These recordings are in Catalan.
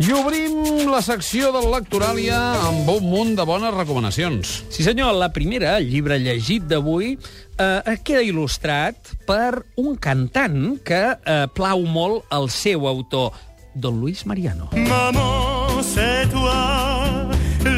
I obrim la secció de Lectoràlia amb un munt de bones recomanacions. Sí, senyor, la primera, el llibre llegit d'avui, eh, queda il·lustrat per un cantant que eh, plau molt el seu autor, don Luis Mariano. Maman, c'est toi,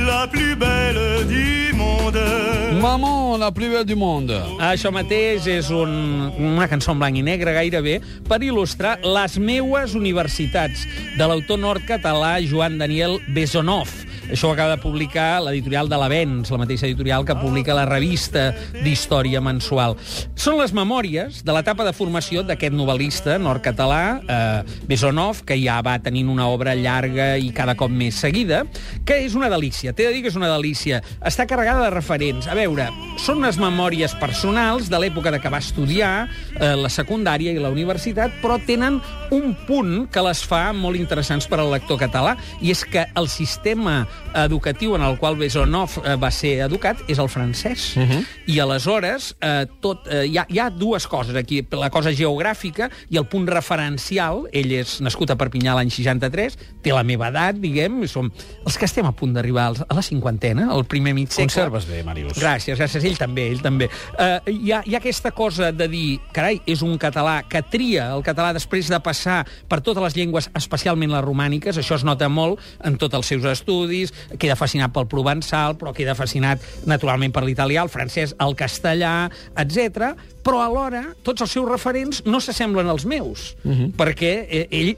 la plus belle du monde. Maman, la belle du monde. Això mateix és un, una cançó en blanc i negre gairebé per il·lustrar les meues universitats de l'autor nord-català Joan Daniel Besonov. Això ho acaba de publicar l'editorial de l'Avenç, la mateixa editorial que publica la revista d'història mensual. Són les memòries de l'etapa de formació d'aquest novel·lista nord-català, eh, Besonov, que ja va tenint una obra llarga i cada cop més seguida, que és una delícia. T'he de dir que és una delícia. Està carregada de referents. A veure, són unes memòries personals de l'època de que va estudiar eh, la secundària i la universitat, però tenen un punt que les fa molt interessants per al lector català, i és que el sistema educatiu en el qual Besonov eh, va ser educat és el francès. Uh -huh. I aleshores eh, tot, eh, hi, ha, hi ha dues coses aquí. La cosa geogràfica i el punt referencial. Ell és nascut a Perpinyà l'any 63, té la meva edat, diguem, som els que estem a punt d'arribar a la cinquantena, el primer mig segle. Conserves bé, Màrius. Gràcies, gràcies. Ell també, ell també. Uh, hi, ha, hi ha aquesta cosa de dir, carai, és un català que tria el català després de passar per totes les llengües, especialment les romàniques, això es nota molt en tots els seus estudis, queda fascinat pel provençal, però queda fascinat naturalment per l'italià, el francès, el castellà, etc. però alhora tots els seus referents no s'assemblen als meus, uh -huh. perquè eh, ell,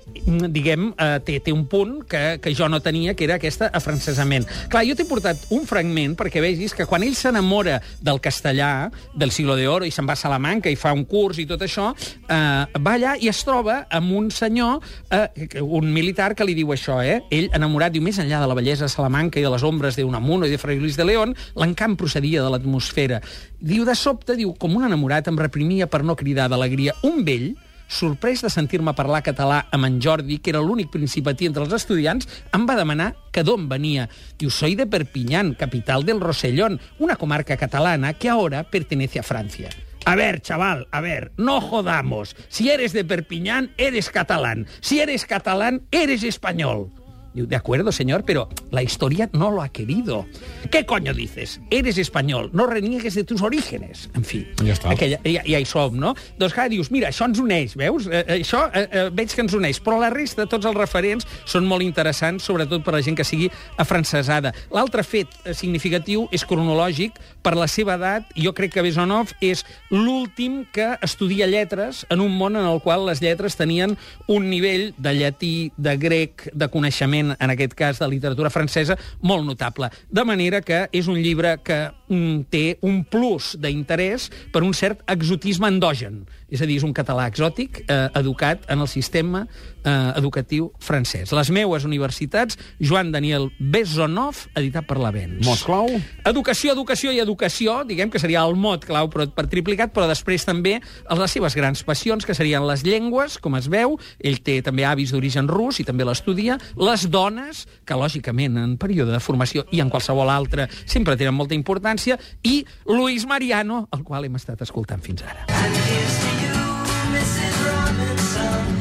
diguem, eh, té, té un punt que, que jo no tenia, que era aquest afrancesament. Clar, jo t'he portat un fragment perquè vegis que quan ell s'enamora del castellà, del siglo de oro, i se'n va a Salamanca i fa un curs i tot això, eh, va allà i es troba amb un senyor, eh, un militar, que li diu això, eh? Ell, enamorat, diu, més enllà de la bellesa Salamanca i de les ombres d'Unamuno i de Fray Luis de León, l'encant procedia de l'atmosfera. Diu, de sobte, diu, com un enamorat em reprimia per no cridar d'alegria. Un vell, sorprès de sentir-me parlar català amb en Jordi, que era l'únic principatí entre els estudiants, em va demanar que d'on venia. Diu, soy de Perpiñán, capital del Rosellón, una comarca catalana que ahora pertenece a Francia. A ver, chaval, a ver, no jodamos. Si eres de Perpiñán, eres catalán. Si eres catalán, eres español. Digo, de acuerdo, señor, pero la historia no lo ha querido. ¿Qué coño dices? Eres español, no reniegues de tus orígenes. En fi, Ja està. aquella, ja, ja hi som, no? Doncs clar, dius, mira, això ens uneix, veus? Eh, eh, això eh, eh, veig que ens uneix, però la resta, tots els referents, són molt interessants, sobretot per a la gent que sigui afrancesada. L'altre fet eh, significatiu és cronològic, per la seva edat, jo crec que Besonov és l'últim que estudia lletres en un món en el qual les lletres tenien un nivell de llatí, de grec, de coneixement, en aquest cas de literatura francesa, molt notable. De manera que és un llibre que mm, té un plus d'interès per un cert exotisme endogen. És a dir, és un català exòtic eh, educat en el sistema eh, educatiu francès. Les meues universitats, Joan Daniel Besonov, editat per l'Avenç. Mos clau? Educació, educació i educació, diguem que seria el mot clau però per triplicat, però després també les seves grans passions, que serien les llengües, com es veu, ell té també avis d'origen rus i també l'estudia, les dones, que lògicament en període de formació i en qualsevol altre sempre tenen molta importància, i Luis Mariano, el qual hem estat escoltant fins ara. Mrs. Robinson.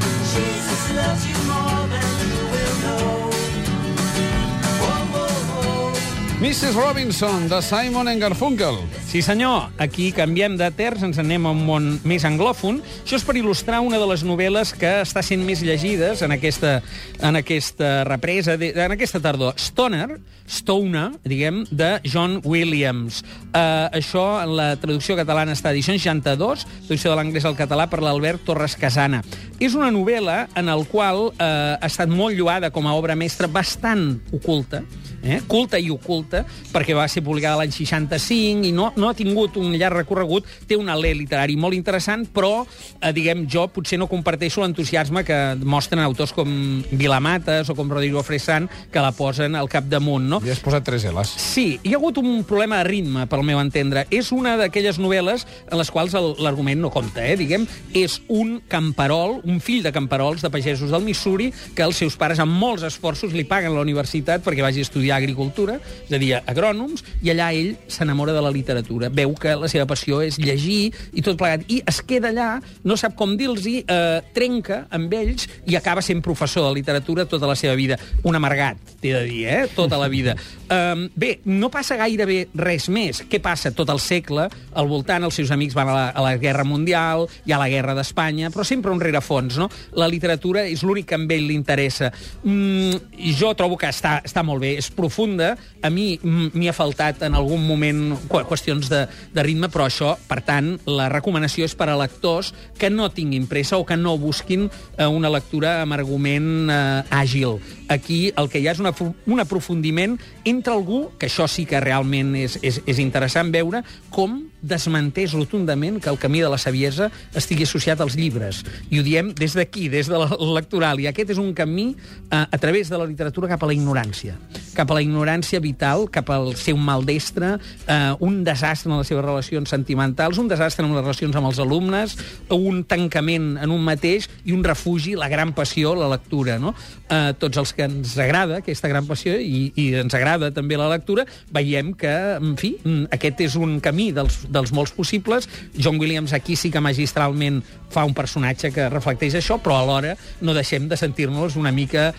Mrs. Robinson, de Simon Garfunkel. Sí, senyor. Aquí canviem de terç, ens anem a un món més anglòfon. Això és per il·lustrar una de les novel·les que està sent més llegides en aquesta, en aquesta represa, de, en aquesta tardor. Stoner, Stoner, diguem, de John Williams. Uh, això, en la traducció catalana, està a edició 62, traducció de l'anglès al català per l'Albert Torres Casana. És una novel·la en el qual uh, ha estat molt lloada com a obra mestra, bastant oculta, eh? culta i oculta, perquè va ser publicada l'any 65 i no, no ha tingut un llarg recorregut, té un alè literari molt interessant, però, eh, diguem, jo potser no comparteixo l'entusiasme que mostren autors com Vilamates o com Rodrigo Fresán, que la posen al capdamunt, no? Li has posat tres L's. Sí, hi ha hagut un problema de ritme, pel meu entendre. És una d'aquelles novel·les en les quals l'argument no compta, eh, diguem. És un camperol, un fill de camperols de pagesos del Missouri, que els seus pares, amb molts esforços, li paguen la universitat perquè vagi a estudiar agricultura, és a dir, agrònoms, i allà ell s'enamora de la literatura. Veu que la seva passió és llegir i tot plegat. I es queda allà, no sap com dir-los-hi, eh, trenca amb ells i acaba sent professor de literatura tota la seva vida. Un amargat, t'he de dir, eh? Tota la vida. Um, bé, no passa gairebé res més. Què passa? Tot el segle, al voltant, els seus amics van a la, a la Guerra Mundial, hi ha la Guerra d'Espanya, però sempre un rerefons, no? La literatura és l'únic que a ell li interessa. Mm, i jo trobo que està, està molt bé, és profunda. A mi m'hi ha faltat en algun moment qüestions de, de ritme, però això, per tant, la recomanació és per a lectors que no tinguin pressa o que no busquin eh, una lectura amb argument eh, àgil. Aquí el que hi ha és una, un aprofundiment entre algú, que això sí que realment és, és, és interessant veure, com desmenteix rotundament que el camí de la saviesa estigui associat als llibres. I ho diem des d'aquí, des de la lectoral. I aquest és un camí eh, a través de la literatura cap a la ignorància. Cap a la ignorància vital, cap al ser un maldestre, eh, un desastre en les seves relacions sentimentals, un desastre en les relacions amb els alumnes, un tancament en un mateix i un refugi, la gran passió, la lectura. No? Eh, tots els que ens agrada aquesta gran passió i, i ens agrada també la lectura, veiem que, en fi, mm, aquest és un camí dels, dels molts possibles. John Williams aquí sí que magistralment fa un personatge que reflecteix això, però alhora no deixem de sentir-nos una mica,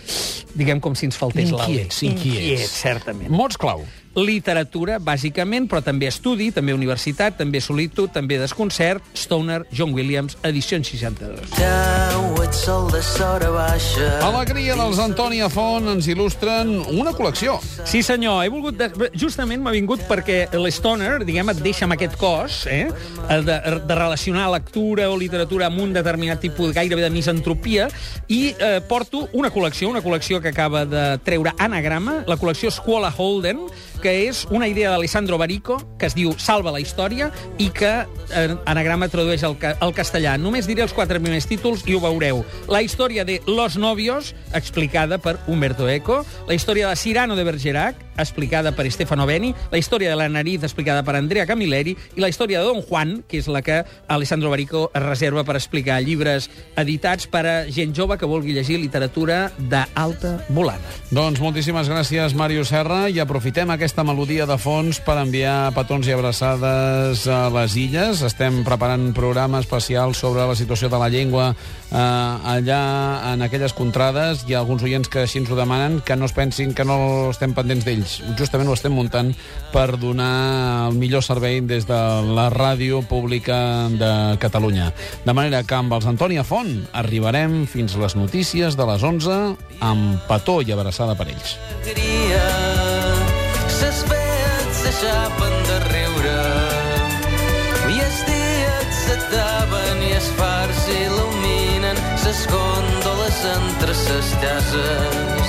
diguem, com si ens faltés l'alè. Inquiets, inquiets. Inquiets, certament. Mots clau. Literatura, bàsicament, però també estudi, també universitat, també solitud, també desconcert, Stoner, John Williams, edició 62. Sol de sora baixa. Alegria dels Antònia Font ens il·lustren una col·lecció. Sí, senyor, he volgut... De... Justament m'ha vingut perquè l'Stoner, diguem, et deixa amb aquest cos, eh? De, de relacionar lectura o literatura amb un determinat tipus gairebé de misantropia, i eh, porto una col·lecció, una col·lecció que acaba de treure Anagrama, la col·lecció Scuola Holden, que és una idea d'Alessandro Barico, que es diu Salva la història, i que eh, Anagrama tradueix al, ca al castellà. Només diré els quatre primers títols i ho veureu. La història de Los Novios, explicada per Humberto Eco, la història de Cyrano de Bergerac, explicada per Stefano Beni, la història de la nariz, explicada per Andrea Camilleri, i la història de Don Juan, que és la que Alessandro Barico es reserva per explicar llibres editats per a gent jove que vulgui llegir literatura d'alta volada. Doncs moltíssimes gràcies, Màrius Serra, i aprofitem aquesta melodia de fons per enviar petons i abraçades a les illes. Estem preparant un programa especial sobre la situació de la llengua eh, allà en aquelles contrades. Hi ha alguns oients que així ens ho demanen, que no es pensin que no estem pendents d'ells. Justament ho estem muntant per donar el millor servei des de la ràdio pública de Catalunya. De manera que amb els Antònia Font arribarem fins les notícies de les 11 amb petó i abraçada per ells. Ses s'aixapen de riure i els dies s'ataven i els fars s'il·luminen ses góndoles entre ses llases